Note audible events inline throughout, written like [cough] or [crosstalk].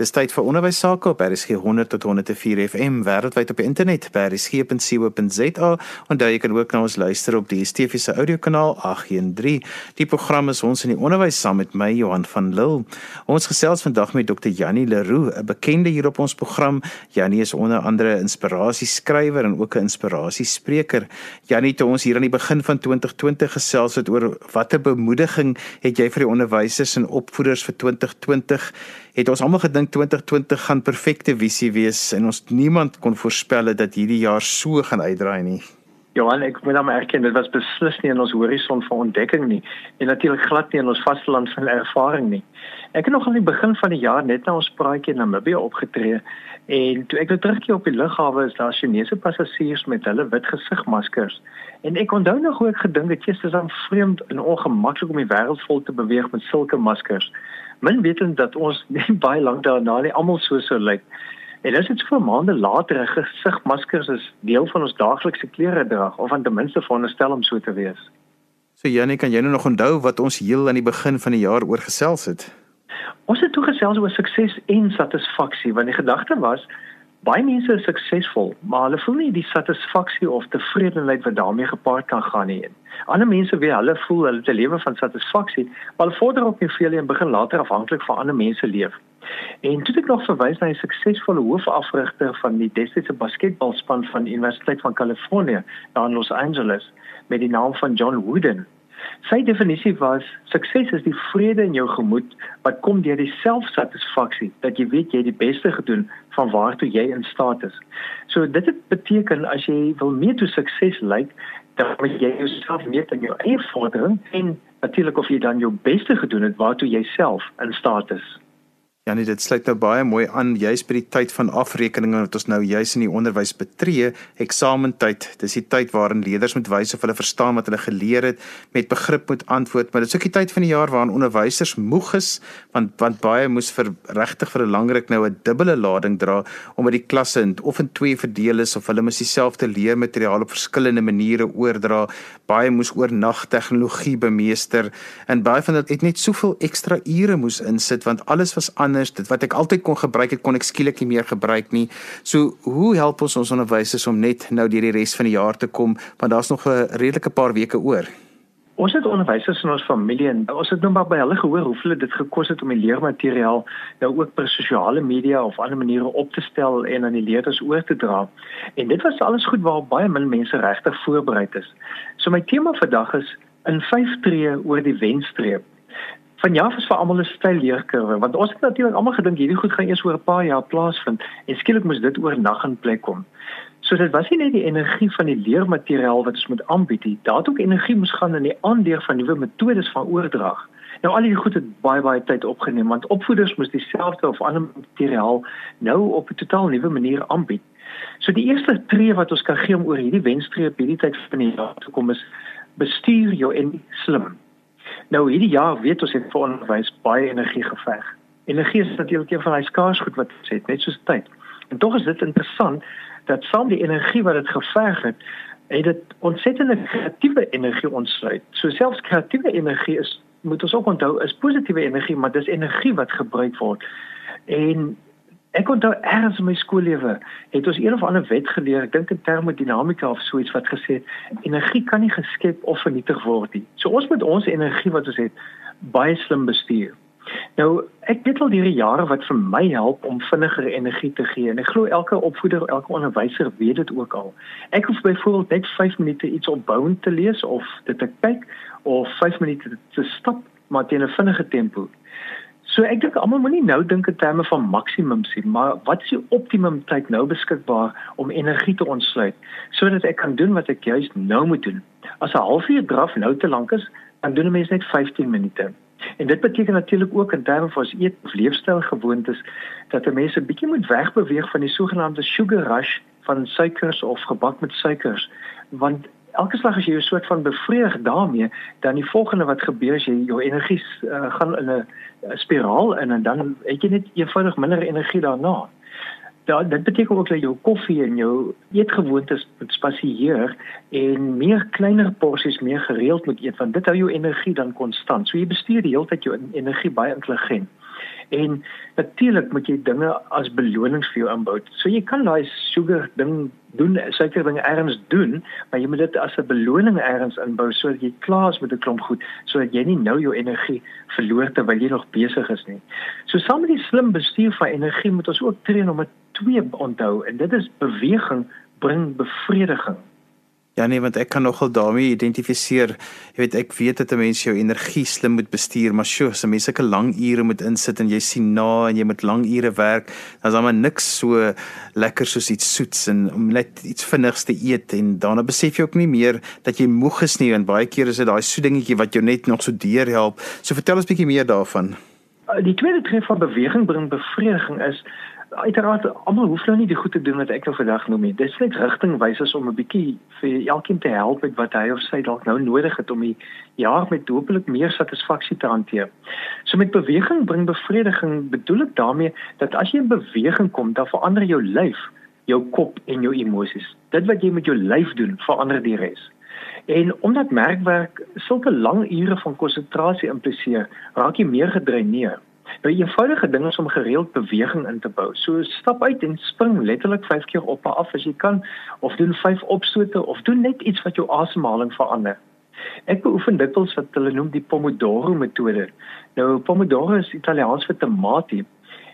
Dis tyd vir onderwys sake op RSG 100 tot 104 FM wêreldwyd op die internet by rsg.co.za daar jy kan ook na ons luister op die STV se audiokanaal 813. Die program is ons in die onderwys saam met my Johan van Lille. Ons gesels vandag met Dr. Jannie Leroux, 'n bekende hier op ons program. Jannie is onder andere inspirasieskrywer en ook 'n inspirasiespreker. Jannie, toe ons hier aan die begin van 2020 gesels het oor watter bemoediging het jy vir die onderwysers en opvoeders vir 2020 het ons almal gedink 2020 gaan perfekte visie wees en ons niemand kon voorspel dat hierdie jaar so gaan uitdraai nie. Johan, ek moet maar erken dit was beslis nie in ons horison van ontdekking nie en natuurlik glad nie in ons vasteland van ervaring nie. Ek het nog aan die begin van die jaar net na ons praatjie in Namibië opgetree en toe ek nou terugkeer op die lughawe is daar Chinese passasiers met hulle wit gesigmaskers. En ek onthou nog hoe ek gedink het dit is dan vreemd en ongemaklik om die wêreld vol te beweeg met sulke maskers min wetend dat ons [laughs] nie baie lank daarna nie almal so so lyk. En dis net vir maande later gesigmaskers is deel van ons daaglikse klere dra of aan ten minste veronderstel om so te wees. So Janie, kan jy nou nog onthou wat ons heel aan die begin van die jaar oor gesels het? Ons het toe gesels oor sukses en satisfaksie want die gedagte was baie mense is suksesvol, maar hulle voel nie die satisfaksie of tevredenheid wat daarmee gepaard kan gaan nie. Ander mense weet hulle voel hulle 'n lewe van satisfaksie, maar hulle vorder ook nie veel en begin later afhanklik van ander mense leef. En toe ek nog verwys na 'n suksesvolle hoofafrigter van die destydse basketbalspan van Universiteit van Kalifornië daar in Los Angeles met die naam van John Wooden. Sy definisie was sukses is die vrede in jou gemoed wat kom deur die selfsatisfaksie dat jy weet jy het die beste gedoen van waartoe jy in staat is. So dit beteken as jy wil meer toe sukses lyk, dan moet jy jouself meet in jou eie vordering en natuurlik of jy dan jou beste gedoen het waartoe jy self in staat is. Ja nee, dit sluit nou baie mooi aan juis by die tyd van afrekeninge wat ons nou juis in die onderwys betree, eksamentyd. Dis die tyd waarin leerders moet wys of hulle verstaan wat hulle geleer het, met begrip moet antwoord, maar dit is ook die tyd van die jaar waarin onderwysers moeg is, want want baie moes vir regtig vir 'n langryk nou 'n dubbele lading dra omdat die klasse in of in twee verdeel is of hulle moet dieselfde leermateriaal op verskillende maniere oordra. Baie moes oornag tegnologie bemeester en baie van dit het net soveel ekstra ure moes insit want alles was aan anders. Dit wat ek altyd kon gebruik het, kon ek skielik nie meer gebruik nie. So, hoe help ons ons onderwysers om net nou deur die res van die jaar te kom want daar's nog 'n redelike paar weke oor. Ons het onderwysers in ons familie en ons het nou maar by hulle gehoor hoeveel dit gekos het om die leermateriaal nou ook per sosiale media of ander maniere op te stel en aan die leerders oor te dra. En dit was alles goed waar baie min mense regtig voorberei is. So my tema vandag is in 5 tree oor die wenstreep van jaar was vir almal 'n styl leerkurwe want ons het natuurlik almal gedink hierdie goed gaan eers oor 'n paar jaar plaasvind en skielik moes dit oor nag in plek kom. So dit was nie net die energie van die leermateriaal wat ons moet aanbied nie, daar het ook energie moes gaan in die aanleer van nuwe metodes van oordrag. Nou al die goed het baie baie tyd opgeneem want opvoeders moes dieselfde of ander materiaal nou op 'n totaal nuwe manier aanbied. So die eerste tree wat ons kan gee om oor hierdie wenstreep hierdie tyd van die jaar te kom is bestuur jou en slim. Nou hierdie jaar weet ons het vir onderwys baie energie geveg. Energie is natuurlik een van die skaars goed wat ons het, net soos tyd. En tog is dit interessant dat saam die energie wat dit geveg het, het dit ontsettende kreatiewe energie ontsluit. So selfs kreatiewe energie is moet ons ook onthou is positiewe energie, maar dis energie wat gebruik word. En Ek onthou eers in my skoollewe het ons een of ander wet geleer, ek dink in termodinamika of so iets wat gesê het energie kan nie geskep of vernietig word nie. So ons moet ons energie wat ons het baie slim bestuur. Nou, ek weet al hierdie jare wat vir my help om vinniger energie te gee en ek glo elke opvoeder, elke onderwyser weet dit ook al. Ek hoef byvoorbeeld net 5 minute iets opbouend te lees of dit te kyk of 5 minute te stap maar teen 'n vinnige tempo. So ek dink almal moenie nou dink in terme van maksimum sien, maar wat is die optimum tyd nou beskikbaar om energie te ontsluit sodat ek kan doen wat ek juis nou moet doen. As 'n halfuur draf nou te lank is, dan doen 'n mens net 15 minute. En dit beteken natuurlik ook in terme van ons eet of leefstyl gewoontes dat 'n mens 'n bietjie moet wegbeweeg van die sogenaamde sugar rush van suikers of gebak met suikers want elke slag as jy 'n soort van bevredig daarmee, dan die volgende wat gebeur is jy jou energie uh, gaan in 'n spiraal in en dan het jy net eenvoudig minder energie daarna. Da dit beteken ook dat jou koffie en jou eetgewoontes moet spasieer en meer kleiner porsies meer gereeld moet eet want dit hou jou energie dan konstant. So jy bestuur die hele tyd jou energie baie intelligent. En natuurlik moet jy dinge as belonings vir jou inbou. So jy kan daai sugar ding doen, suiker ding ergens doen, maar jy moet dit as 'n beloning ergens inbou sodat jy klaar is met 'n klomp goed, sodat jy nie nou jou energie verloor terwyl jy nog besig is nie. So saam met die slim bestuur van energie moet ons ook tree om 'n twee onthou en dit is beweging bring bevrediging. Ja nee, want ek kan nogal daarmee identifiseer. Jy weet, ek weet dat 'n mens jou energie slim moet bestuur, maar sjoe, as 'n mens sulke lang ure moet insit en jy sien na en jy moet lang ure werk, dan is daar maar niks so lekker soos iets soets en om net iets vinnigs te eet en daarna besef jy ook nie meer dat jy moeg is nie en baie keer is dit daai so dingetjie wat jou net nog so deurhelp. So vertel ons bietjie meer daarvan. Die tweede tree van beweging bring bevrediging is uiteraard almal hoef nou nie die goed te doen wat ek nou vandag noem nie. Dis net rigtingwysers om 'n bietjie vir elkeen te help met wat hy of sy dalk nou nodig het om die jaar met hopelik meer satisfaksie te hanteer. So met beweging bring bevrediging bedoel ek daarmee dat as jy in beweging kom, dan verander jou lyf, jou kop en jou emosies. Dit wat jy met jou lyf doen, verander die res. En omdat merkwerk sulke lang ure van konsentrasie impliseer, raak jy meer gedreineer. Nou 'n eenvoudige ding is om gereeld beweging in te bou. So stap uit en spring letterlik 5 keer op en af as jy kan of doen 5 opstote of doen net iets wat jou asemhaling verander. Ek beoefen dikwels wat hulle noem die Pomodoro metode. Nou Pomodoro is Italiaans vir tamatie.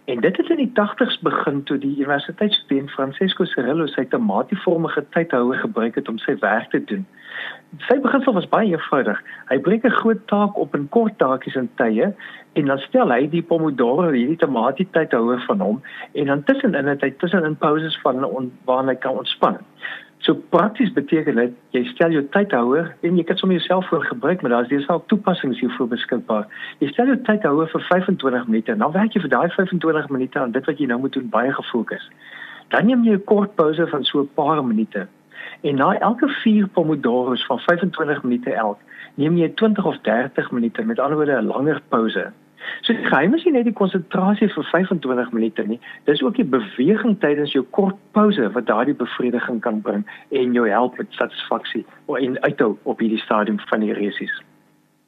En dit het in die 80's begin toe die universiteitsstudent Francesco Cirillo sy tamatievormige tydhouer gebruik het om sy werk te doen. Sy beginsel was baie eenvoudig. Hy breek 'n groot taak op in kort taakies in tye en dan stel hy die pomodoro hierdie tamatie tydhouer van hom en dan tussenin het hy tussenin pauses van waar hy kan ontspan. So prakties beteken dit jy stel jou tydhouer en jy kan sommer jouself voor gebruik, maar daar's dis ook toepassings hiervoor beskikbaar. Jy stel jou tydhouer vir 25 minute en dan werk jy vir daai 25 minute aan dit wat jy nou moet doen baie gefokus. Dan neem jy 'n kort pause van so 'n paar minute En na elke 4 pomodoros van 25 minute elk, neem jy 20 of 30 minute met alhoewel 'n langer pouse. So die geheim is nie net die konsentrasie vir 25 minute nie, dis ook die beweging tydens jou kort pouse wat daardie bevrediging kan bring en jou help met satisfaksie en uithou op hierdie stadium van die resies.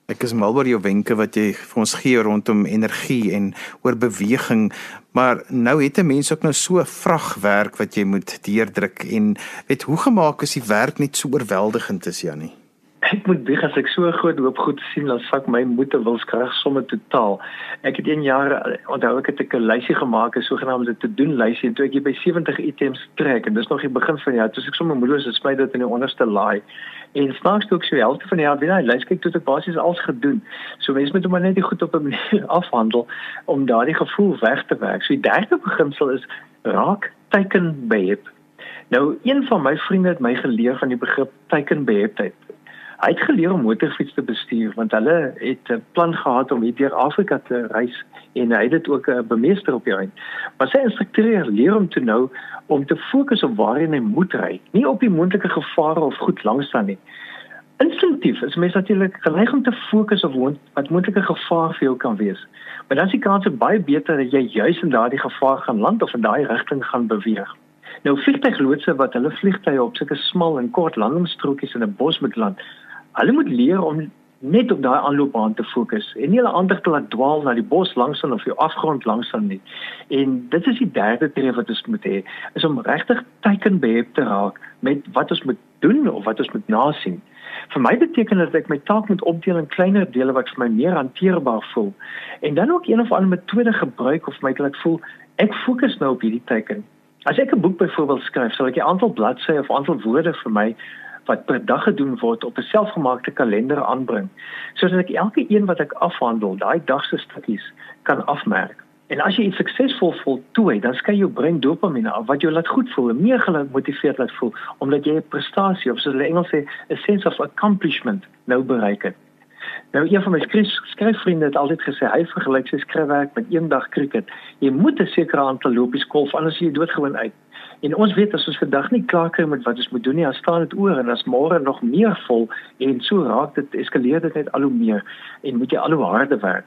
Ek is mal oor jou wenke wat jy vir ons gee rondom energie en oor beweging, maar nou het 'n mens ook nou so vragwerk wat jy moet deurdruk en weet hoe gemaak is die werk net so oorweldigend is Jannie? Ek moet bieg as ek so groot hoop goed sien dan sak my moed te wilskrag somme totaal. Ek het 1 jaar onthou ek het 'n lysie gemaak, 'n sogenaamde te doen lysie en toe ek by 70 items trek en dis nog die begin van die jaar, toe ek sommer moedeloos het spyt dit in die onderste laai. En snaaks toe ek so helfte van die jaar daai lys kyk toe ek basies alles gedoen. So mense moet maar net die goed op 'n manier [laughs] afhandel om daardie gevoel weg te werk. So die derde beginsel is raak teiken behep. Nou een van my vriende het my geleer van die begrip teiken beheptheid. Hy het geleer om motorfiets te bestuur want hulle het 'n plan gehad om hier deur Afrika te reis en hy het dit ook uh, bemeester op die eind. Maar sy instrukteur leer hom te nou om te fokus op waar hy moet ry, nie op die moontlike gevare of goed langs staan nie. Instinktief is mens natuurlik geneig om te fokus op wat moontlike gevaar vir jou kan wees. Maar dan is die kans baie beter dat jy juis in daardie gevaar gaan land of in daai rigting gaan beweeg. Nou vliegtuigloodse wat hulle vliegtye op sulke smal en kort landingsstrokies in 'n bos moet land, Hulle moet leer om net op daai aanloopbaan te fokus en nie hulle ander te laat dwaal na die bos langsaan of die afgrond langsaan nie. En dit is die derde tree wat ons moet hê, is om regtig teiken behep te raak met wat ons moet doen of wat ons moet nasien. Vir my beteken dit dat ek my taak moet opdeel in kleiner dele wat vir my meer hanteerbaar voel en dan ook een of ander metode gebruik of my laat voel ek fokus nou op hierdie teiken. As ek 'n boek byvoorbeeld skryf, sal ek 'n aantal bladsye of aantal woorde vir my wat per dag gedoen word op 'n selfgemaakte kalender aanbring sodat ek elke een wat ek afhandel, daai dag se stukkies kan afmerk. En as jy iets suksesvol voltooi, dan skei jou brein dopamine af wat jou laat goed voel meer gemotiveerd laat voel omdat jy 'n prestasie of soos hulle Engels sê, 'n sense of accomplishment nou bereik het. Nou een van my skryf, skryfvriende het altyd gesê hy vergelyk sy skryfwerk met een dag krieket. Jy moet 'n sekere aantal lopies golf anders jy doodgewoon uit. En ons weet as ons vandag nie klaar kry met wat ons moet doen nie, dan staan dit oor en as môre nog meer vol en so raak dit eskaleer dit net al hoe meer en moet jy al hoe harder werk.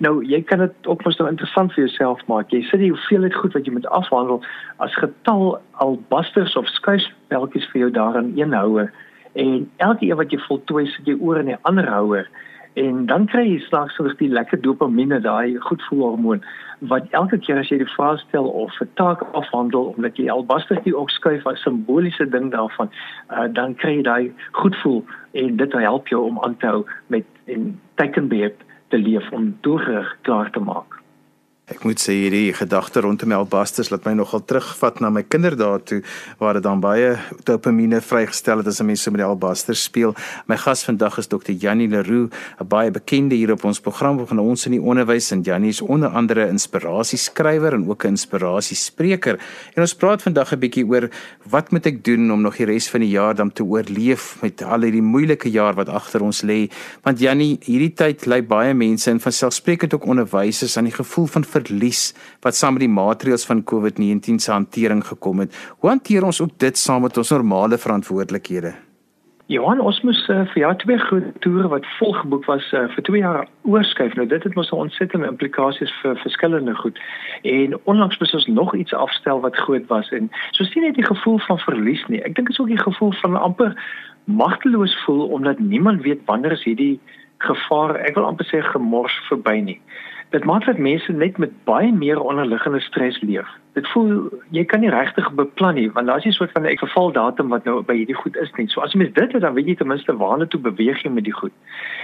Nou, jy kan dit ook mos nou interessant vir jouself maak. Jy sit die hoeveelheid goed wat jy moet afhandel as getal albasters of skuispeltjies vir jou daar in een houer en elke een wat jy voltooi sit jy oor in 'n ander houer En dan kry jy slegs nog die lekker dopamine, daai goedvoelhormoon wat elke keer as jy die vraag stel of 'n taak afhandel omdat jy albaster die ook skuif as simboliese ding daarvan, uh, dan kry jy daai goedvoel en dit help jou om aan te hou met en tekenbeeld te leef om doelgerig klaar te maak. Ek moet sê hierdie gedagte rondom albasters laat my nogal terugvat na my kinderdae toe waar dit dan baie dopamine vrygestel het as mense met die albasters speel. My gas vandag is Dr. Janie Leroux, 'n baie bekende hier op ons program van ons in die onderwys en Janie is onder andere inspirasieskrywer en ook 'n inspirasiespreker. En ons praat vandag 'n bietjie oor wat moet ek doen om nog die res van die jaar dan te oorleef met al hierdie moeilike jaar wat agter ons lê. Want Janie, hierdie tyd lei baie mense en van selfsprekend ook onderwysers aan die gevoel van verlies wat saam met die maatreëls van COVID-19 se hantering gekom het. Hoe hanteer ons ook dit saam met ons normale verantwoordelikhede? Johan, ons moes uh, vir jaar twee groot toere wat volgeboek was uh, vir 2 jaar oorskuif. Nou dit het mos 'n ontsettende implikasies vir verskillende goed. En onlangs moes ons nog iets afstel wat groot was en so sien net die gevoel van verlies nie. Ek dink dit is ook die gevoel van amper magteloos voel omdat niemand weet wanneer is hierdie gevaar, ek wil amper sê gemors verby nie dit maak dat mense net met baie meer onderliggende stres leef. Dit voel jy kan nie regtig beplan nie want daar's 'n soort van 'n geval datum wat nou by hierdie goed is nie. So as jy mens dit het dan weet jy ten minste waarna toe beweeg jy met die goed.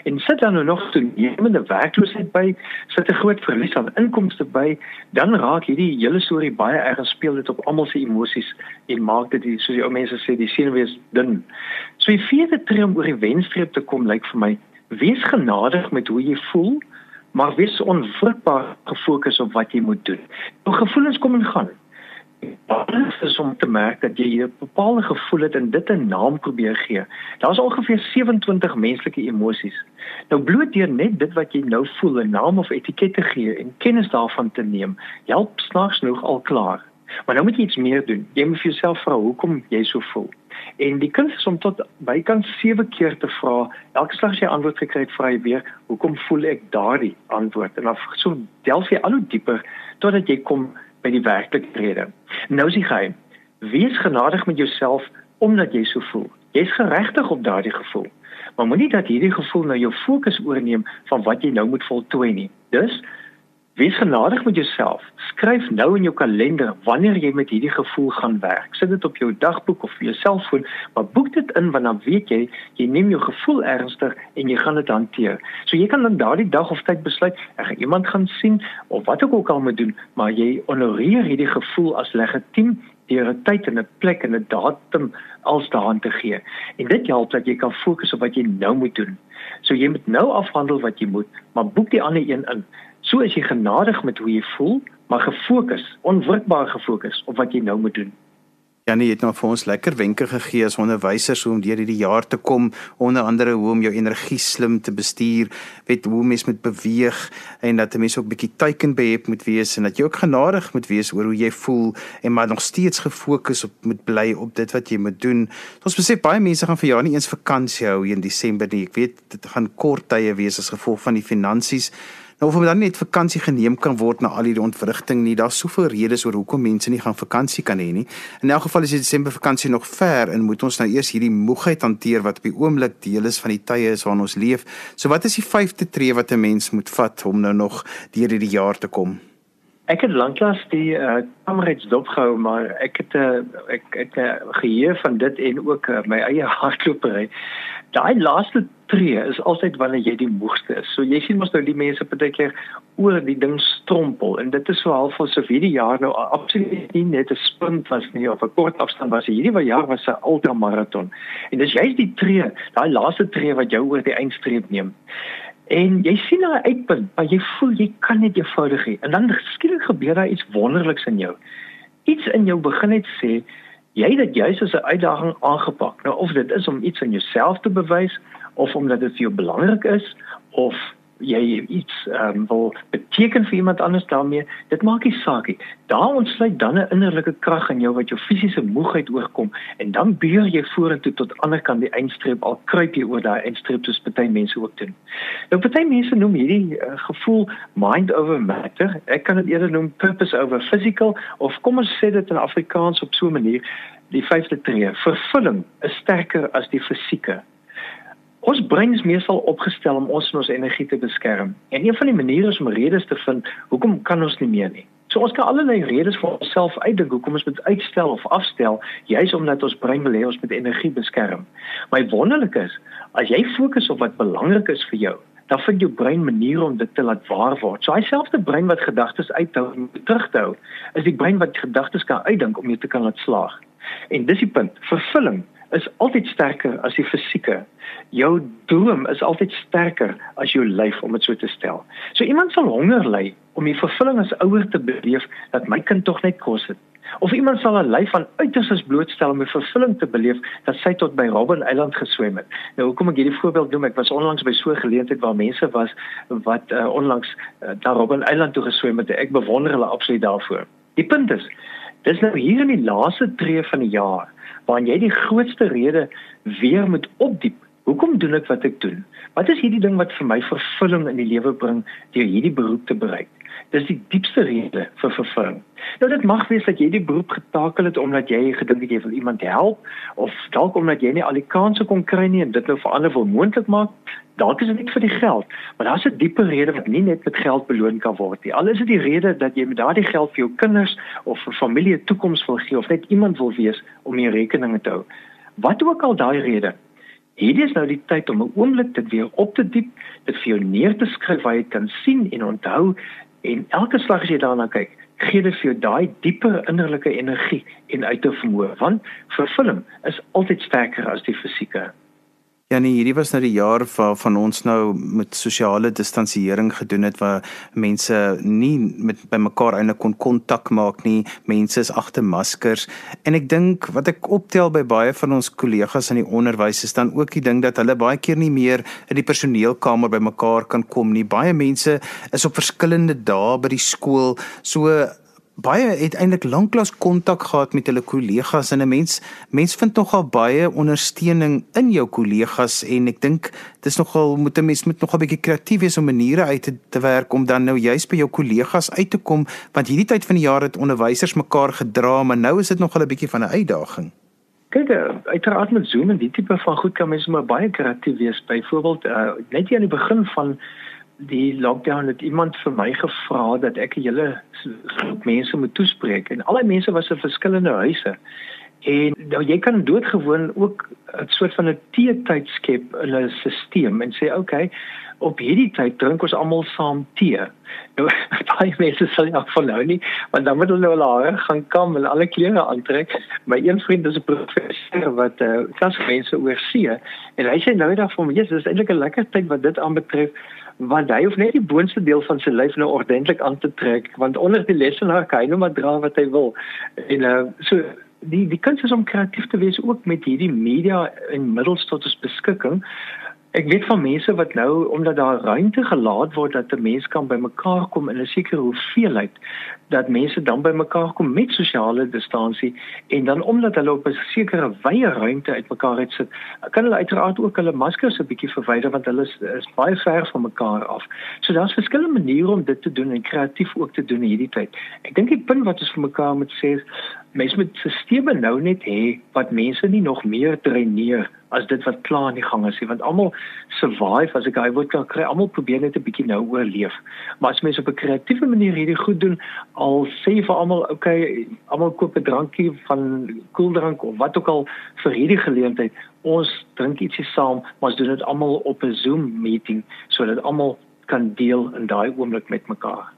En sit dan nou nog toenemende werkloosheid by, sit 'n groot verlies aan inkomste by, dan raak hierdie hele storie baie erg speel dit op almal se emosies en maak dit die soos die ou mense sê die senuwees dun. So die vierde tree om oor die wenstreep te kom lyk vir my wees genadig met hoe jy voel maar wees onwrikbaar gefokus op wat jy moet doen. Jou gevoelens kom en gaan. Dit is om te merk dat jy 'n bepaalde gevoel het en dit 'n naam probeer gee. Daar's ongeveer 27 menslike emosies. Nou bloot deur net dit wat jy nou voel 'n naam of etiket te gee en kennis daarvan te neem, help snaaks genoeg al klaar. Maar nou moet jy iets meer doen. Jy moet vir jouself vra hoekom jy so voel. En die kuns is om tot bykans 7 keer te vra. Elke slag as jy antwoord gekry het, vra jy weer, "Hoekom voel ek daardie antwoord?" En dan so delf jy al hoe dieper totdat jy kom by die werklike rede. Nou is die geheim. Wees genadig met jouself omdat jy so voel. Jy's geregtig op daardie gevoel. Maar moenie dat hierdie gevoel nou jou fokus oorneem van wat jy nou moet voltooi nie. Dus Wees genadig met jouself. Skryf nou in jou kalender wanneer jy met hierdie gevoel gaan werk. Sit dit op jou dagboek of jou selfoon, maar boek dit in want dan weet jy jy neem jou gevoel ernstig en jy gaan dit hanteer. So jy kan dan daardie dag of tyd besluit ek gaan iemand gaan sien of wat ek ook al moet doen, maar jy honoreer hierdie gevoel as legitiem deur 'n tyd en 'n plek en 'n datum als daan te gee. En dit help dat jy kan fokus op wat jy nou moet doen. So jy moet nou afhandel wat jy moet, maar boek die ander een in. So is jy genadig met hoe jy voel, maar gefokus, onwrikbaar gefokus op wat jy nou moet doen. Janie het nou vir ons lekker wenke gegee as onderwysers hoe om deur hierdie jaar te kom, onder andere hoe om jou energie slim te bestuur, weet hoe mens moet beweeg en dat 'n mens ook bietjie teikenbehep moet wees en dat jy ook genadig moet wees oor hoe jy voel en maar nog steeds gefokus op moet bly op dit wat jy moet doen. Ons besef baie mense gaan vir jaar nie eens vakansie hou hier in Desember nie. Ek weet dit gaan kort tye wees as gevolg van die finansies. Nou of om dan net vakansie geneem kan word na al hierdie ontwrigting nie. Daar's soveel redes oor hoekom mense nie gaan vakansie kan hê nie. In elk geval is die Desember vakansie nog ver en moet ons nou eers hierdie moegheid hanteer wat op die oomblik deel is van die tye waarin ons leef. So wat is die vyfde tree wat 'n mens moet vat om nou nog deur hierdie jaar te kom? Ek het lanklaas die uh, kamerets dopgehou, maar ek het 'n uh, eh, ek ek uh, geheue van dit en ook uh, my eie hardlopery. Daai laaste tree is altyd wanneer jy die moegste is. So jy sien mos nou die mense partykeer oor die ding strompel en dit is so half asof hierdie jaar nou absoluut nie net 'n sprint was nie of 'n kort afstand was. Hierdie jaar was 'n ultramaraton. En dis juist die tree, daai laaste tree wat jou oor die eindstreep neem. En jy sien daai uitpunt, maar jy voel jy kan net eenvoudig hê. En dan skielik gebeur daar iets wonderliks in jou. Iets in jou begin net sê jy het dit juis as 'n uitdaging aangepak. Nou of dit is om iets aan jouself te bewys of omdat dit vir jou belangrik is of jy iets ehm um, wil beteken vir iemand anders daarmee, dit maak nie saak nie. Daar ontsluit dan 'n innerlike krag in jou wat jou fisiese moegheid oorkom en dan beur jy vorentoe tot ander kant die eindstreep al kruip jy oor daai eindstreep soos baie mense ook doen. Nou baie mense noem hierdie uh, gevoel mind over matter. Ek kan dit eerder noem purpose over physical of kom ons sê dit in Afrikaans op so 'n manier die vyfde tree. Vervulling is sterker as die fisieke Ons brein is meestal opgestel om ons en ons energie te beskerm. En een van die maniere is om redes te vind hoekom kan ons nie meer nie. So ons kan allerlei redes vir onsself uitdink hoekom ons moet uitstel of afstel, juis omdat ons brein wil hê ons moet energie beskerm. Maar wonderlik is, as jy fokus op wat belangrik is vir jou, dan vind jou brein maniere om dit te laat waar word. So hy selfde brein wat gedagtes uithou en terughou, is die brein wat gedagtes kan uitdink om jou te kan laat slaag. En dis die punt, vervulling is altyd sterker as die fisieke. Jou droom is altyd sterker as jou lyf om dit so te stel. So iemand sal honger ly om die vervulling as ouer te beleef dat my kind tog net kos het. Of iemand sal 'n lyf aan uiterstes blootstel om 'n vervulling te beleef dat sy tot by Robben Eiland geswem het. Nou hoekom ek hierdie voorbeeld noem, ek was onlangs by so 'n geleentheid waar mense was wat uh, onlangs uh, daar Robben Eiland toe geswem het. Ek bewonder hulle absoluut daarvoor. Die punt is, dis nou hier in die laaste tree van die jaar waarin jy die grootste rede weer moet opdiep. Hoekom doen ek wat ek doen? Wat is hierdie ding wat vir my vervulling in die lewe bring deur hierdie beroep te bereik? Dis die diepste rede vir vervulling. Nou dit mag wees dat jy die beroep getakel het omdat jy gedink het jy wil iemand help of dalk omdat jy nie al die kansse kon kry nie en dit nou vir ander wil moontlik maak. Dalk is dit net vir die geld, maar daar's 'n dieper rede wat nie net met geld beloon kan word nie. Al is dit die rede dat jy met daardie geld vir jou kinders of vir familie 'n toekoms wil gee of net iemand wil wees om jou rekeninge te hou. Wat ook al daai rede. Hierdie is nou die tyd om 'n oomblik dit weer op te diep, dit vir jou neer te skryf waar jy kan sien en onthou en elke slag as jy daarna kyk, gee dit vir jou daai dieper innerlike energie en uite vermoë want vervulling is altyd sterker as die fisieke. Ja nee, hierdie was nou die jaar van van ons nou met sosiale distansiering gedoen het waar mense nie met by mekaar eintlik kon kontak maak nie. Mense is agter maskers en ek dink wat ek optel by baie van ons kollegas in die onderwys is dan ook die ding dat hulle baie keer nie meer in die personeelkamer by mekaar kan kom nie. Baie mense is op verskillende dae by die skool. So baie het eintlik lanklaas kontak gehad met hulle kollegas en 'n mens mens vind nogal baie ondersteuning in jou kollegas en ek dink dis nogal moet 'n mens moet nogal bietjie kreatief wees om maniere uit te, te werk om dan nou juist by jou kollegas uit te kom want hierdie tyd van die jaar het onderwysers mekaar gedra maar nou is dit nogal 'n bietjie van 'n uitdaging. Kyk, eh, uiteraard met Zoom en die tipe van goed kan mens maar baie kreatief wees. Byvoorbeeld, uh, net hier aan die begin van die lockdown het iemand vir my gevra dat ek hele groep mense moet toespreek en al die mense was in verskillende huise. En nou jy kan doodgewoon ook 'n soort van 'n teetyd skep in 'n stelsel en sê oké, okay, op hierdie tyd drink ons almal saam tee. Nou [laughs] baie mense sal nie van nou nie, want dan moet hulle nou hulle gaan kam en alle klere aantrek. My een vriend is 'n professor wat eh uh, klasmense oorsee en hy sê nou daar vir my, dis eintlik 'n lekker tyd wat dit aanbetref want hy hoef net die boonste deel van sy lyf nou ordentlik aan te trek want onder die lesenaar kan hy nou maar dra wat hy wil en uh, so die die kuns is om kreatief te wees ook met hierdie media in middels tot ons beskikking Ek weet van mense wat nou omdat daar ruimte gelaat word dat 'n mens kan bymekaar kom in 'n sekere hoeveelheid dat mense dan bymekaar kom met sosiale distansie en dan omdat hulle op 'n sekere wye ruimte uitmekaar het sit, kan hulle uiteraard ook hulle maskers 'n bietjie verwyder want hulle is, is baie ver van mekaar af. So daar's verskillende maniere om dit te doen en kreatief ook te doen in hierdie tyd. Ek dink die punt wat ons vir mekaar moet sê is mense moet sisteme nou net hê wat mense nie nog meer dreineer as dit wat klaar in die gang is nie. Want almal survive as ek hy word kan kry. Almal probeer net 'n bietjie nou oorleef. Maar as mense op 'n kreatiewe manier hierdie goed doen al sê vir almal okay almal koop 'n drankie van koeldrank of wat ook al vir hierdie geleentheid. Ons drink ietsie saam maar ons doen dit almal op 'n Zoom meeting sodat almal kan deel in daai oomblik met mekaar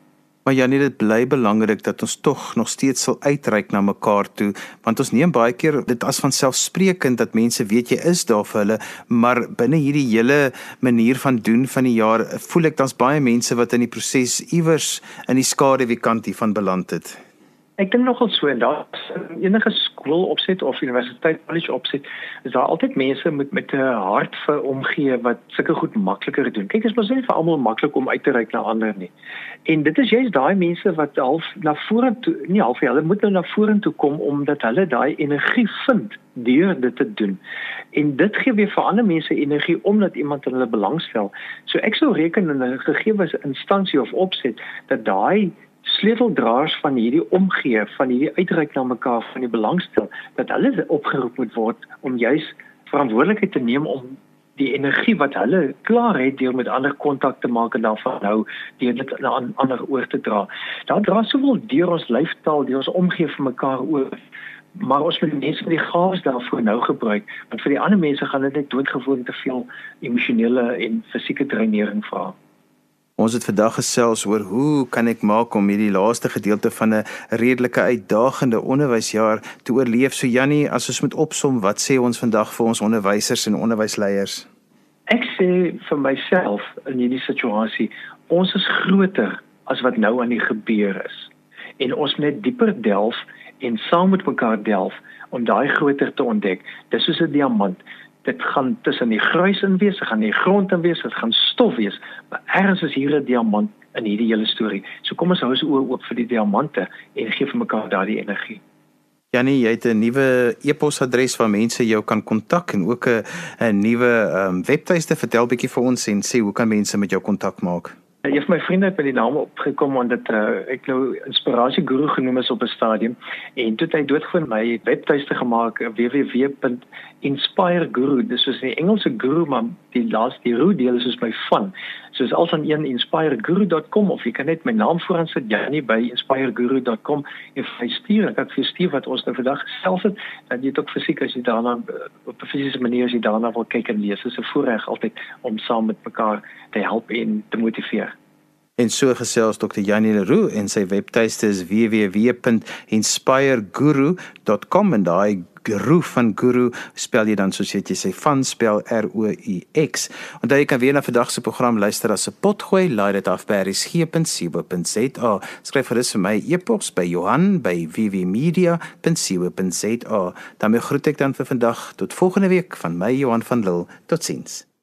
Maar ja, nee, dit bly belangrik dat ons tog nog steeds sal uitreik na mekaar toe, want ons neem baie keer dit as van selfsprekend dat mense weet jy is daar vir hulle, maar binne hierdie hele manier van doen van die jaar, voel ek dan's baie mense wat in die proses iewers in die skaduwee kant hiervan beland het. Ek dink nogal so en daar enige skool opset of universiteit college opset, is daar altyd mense met met 'n hart vir omgee wat sulke goed makliker doen. Kyk, dit is mos nie vir almal maklik om uit te reik na ander nie. En dit is juist daai mense wat half na vorentoe, nie half hulle moet nou na vorentoe kom omdat hulle daai energie vind deur dit te doen. En dit gee weer vir ander mense energie omdat iemand hulle belangstel. So ek sou reken in 'n gegee instansie of opset dat daai sleuteldraers van hierdie omgee van hierdie uitreik na mekaar van die belangstel dat hulle opgeroep moet word om juis verantwoordelikheid te neem om die energie wat hulle klaar het deur met ander kontak te maak en dan van nou deur dit na ander oor te dra. Daar dra soveel deur ons lyfstaal, deur ons omgee vir mekaar oor. Maar ons moet mense met die gawes daarvoor nou gebruik, want vir die ander mense gaan dit net doodgewoon te veel emosionele en fisieke dreinering vra. Ons het vandag gesels oor hoe kan ek maak om hierdie laaste gedeelte van 'n redelike uitdagende onderwysjaar te oorleef. So Jannie, as ons moet opsom, wat sê ons vandag vir ons onderwysers en onderwysleiers? Ek sê vir myself in hierdie situasie, ons is groter as wat nou aan die gebeur is. En ons moet net dieper delf en saam met mekaar delf om daai groter te ontdek. Dis soos 'n diamant dit gaan tussen die gruis in wees, dit gaan die grond in wees, dit gaan stof wees, maar ergens is hier 'n diamant in hierdie hele storie. So kom ons hou ons oë oop vir die diamante en gee vir mekaar daardie energie. Janie, jy het 'n nuwe e-posadres waar mense jou kan kontak en ook 'n 'n nuwe um, webtuiste. Vertel bietjie vir ons en sê hoe kan mense met jou kontak maak? Een van my vriende het met die naam opgekom want dit uh, ek nou inspirasie guru genoem is op 'n stadium. En toe het hy doodgewoon my webtuiste gemaak www.inspireguru dis is 'n Engelse guru maar die laaste die root deel is soos my van soos als aan een inspireguru.com of jy kan net my naam vooraan sit Janie by inspireguru.com en vir stuur ek het vir stuur wat ons nou vandag gesels het. Dat jy dit ook fisiek as jy daarna eh, op 'n fisiese manier as jy daarna wil kyk en lees is 'n voorreg altyd om saam met mekaar te help en te motiveer En so gesels Dr. Janie Leroux en sy webtuiste is www.inspireguru.com en daai guru van guru spel jy dan soos jy sê van spel R O U X. Onthou jy kan weer na vandag se program luister as 'n potgooi laai dit af by resgep.co.za. Skryf dis vir my e-pos by Johan by vvmedia.co.za. Dan groet ek dan vir vandag tot volgende week van my Johan van Lille. Totsiens.